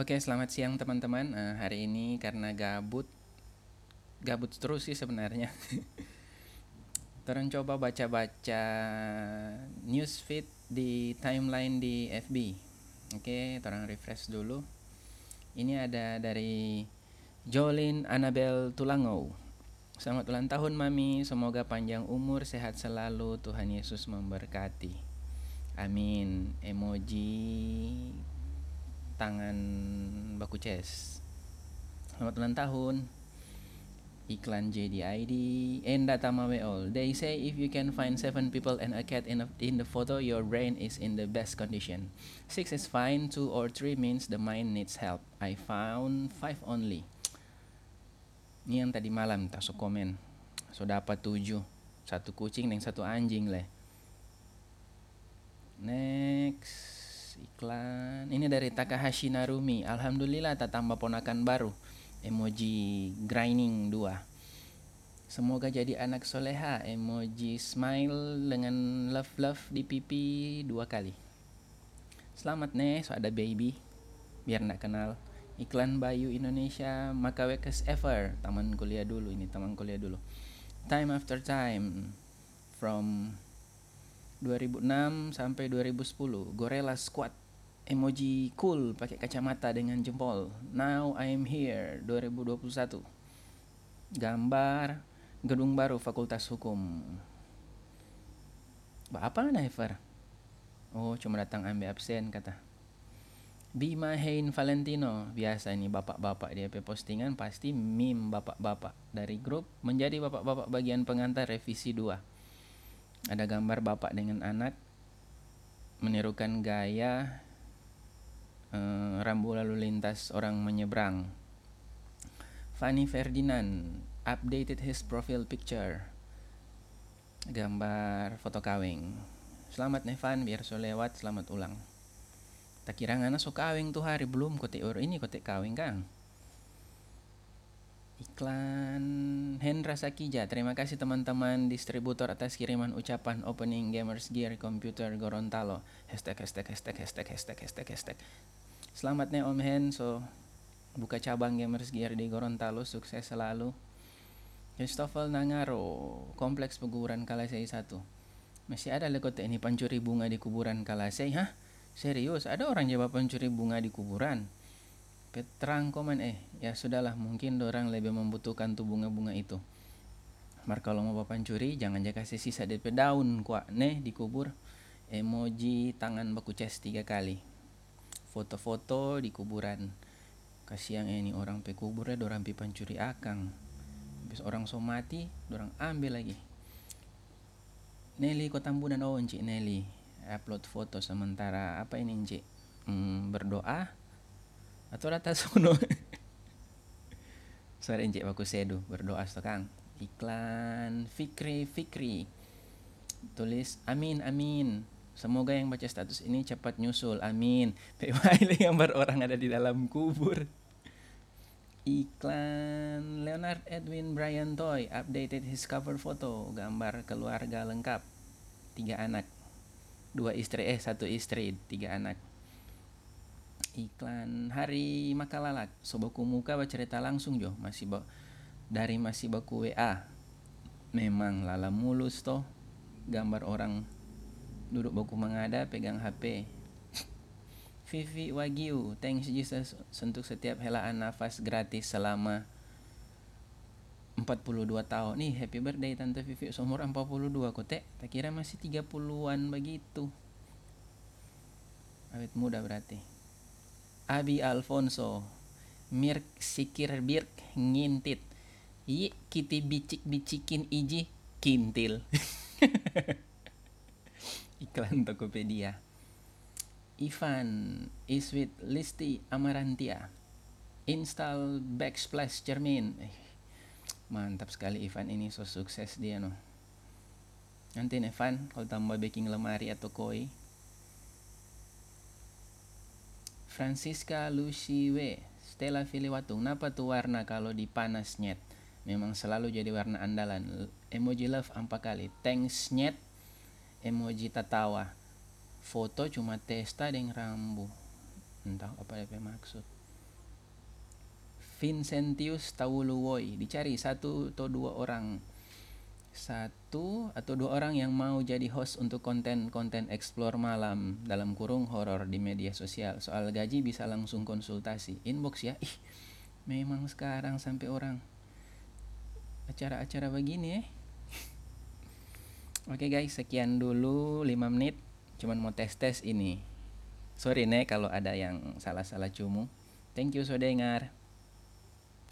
Oke, selamat siang teman-teman. Eh, hari ini karena gabut, gabut terus sih sebenarnya. Terus coba baca-baca newsfeed di timeline di FB. Oke, orang refresh dulu. Ini ada dari Jolin Annabel Tulango. Selamat ulang tahun Mami, semoga panjang umur, sehat selalu, Tuhan Yesus memberkati. Amin. Emoji tangan baku chess. Selamat ulang tahun. Iklan JDID and data all. They say if you can find seven people and a cat in, a, in the photo, your brain is in the best condition. Six is fine. Two or three means the mind needs help. I found five only. Ini yang tadi malam tak so komen. So dapat tujuh. Satu kucing dan satu anjing lah. Next iklan. Ini dari Takahashi Narumi. Alhamdulillah tak tambah ponakan baru. Emoji grinding 2 Semoga jadi anak soleha. Emoji smile dengan love love di pipi dua kali. Selamat nih so ada baby. Biar nak kenal. Iklan Bayu Indonesia maka wekes ever. Taman kuliah dulu. Ini taman kuliah dulu. Time after time. From 2006 sampai 2010 Gorilla Squad. Emoji cool pakai kacamata dengan jempol. Now I'm here 2021 gambar gedung baru Fakultas Hukum. Apa Never oh cuma datang ambil absen kata. Bima Hein Valentino. Biasa ini bapak-bapak dia postingan pasti meme bapak-bapak. Dari grup menjadi bapak-bapak bagian pengantar revisi 2 ada gambar bapak dengan anak menirukan gaya uh, rambu lalu lintas orang menyeberang. Fanny Ferdinand updated his profile picture. Gambar foto kawing. Selamat Nevan, biar so lewat, selamat ulang. Tak kira ngana so kawing tuh hari belum kote or ini kote kawing kang. Iklan Hendra Sakija. Terima kasih teman-teman distributor atas kiriman ucapan opening Gamers Gear Computer Gorontalo. Hashtag, hashtag, hashtag, hashtag, hashtag, hashtag, hashtag. Selamat nih Om Hen. So, buka cabang Gamers Gear di Gorontalo. Sukses selalu. Christopher Nangaro. Kompleks Peguburan Kalasei 1. Masih ada lekote ini pencuri bunga di kuburan Kalasei. Hah? Serius? Ada orang jawab pencuri bunga di kuburan? Petrang komen eh ya sudahlah mungkin orang lebih membutuhkan tuh bunga-bunga itu. Mar kalau mau bapak curi jangan jaga kasih sisa DP daun kuat nih dikubur. Emoji tangan baku ces tiga kali. Foto-foto di kuburan kasihan ini orang pe kubur ya orang pi pancuri akang. Habis orang so mati orang ambil lagi. Nelly Kotambunan oh Encik Nelly. Upload foto sementara. Apa ini Encik? Hmm, berdoa atau rata sono. Sore encik baku sedu berdoa kang. Iklan Fikri Fikri. Tulis amin amin. Semoga yang baca status ini cepat nyusul. Amin. PYL gambar orang ada di dalam kubur. Iklan Leonard Edwin Brian Toy updated his cover photo. Gambar keluarga lengkap. Tiga anak. Dua istri eh satu istri tiga anak iklan. Hari makalalak sobaku muka cerita langsung jo. Masih ba dari masih baku WA memang lala mulus toh. Gambar orang duduk baku mengada pegang HP Vivi Wagyu thanks Jesus untuk setiap helaan nafas gratis selama 42 tahun. Nih happy birthday tante Vivi. Umur 42 kok teh tak kira masih 30-an begitu. Awet muda berarti Abi Alfonso. Mirk sikir birk ngintit. Yi kiti bicik bicikin iji kintil. Iklan Tokopedia. Ivan is with Listi Amarantia. Install backsplash cermin. Eh, Mantap sekali Ivan ini so sukses dia no. Nanti Evan kalau tambah baking lemari atau koi Francisca Lucy W. Stella Filiwatung, napa tuh warna kalau dipanas nyet? Memang selalu jadi warna andalan. Emoji love empat kali. Thanks nyet. Emoji tatawa. Foto cuma testa dengan rambu. Entah apa yang maksud. Vincentius Tauluwoi dicari satu atau dua orang satu atau dua orang yang mau jadi host untuk konten-konten explore malam dalam kurung horor di media sosial soal gaji bisa langsung konsultasi inbox ya ih memang sekarang sampai orang acara-acara begini ya Oke guys, sekian dulu 5 menit. Cuman mau tes-tes ini. Sorry nih kalau ada yang salah-salah cumu. Thank you sudah dengar.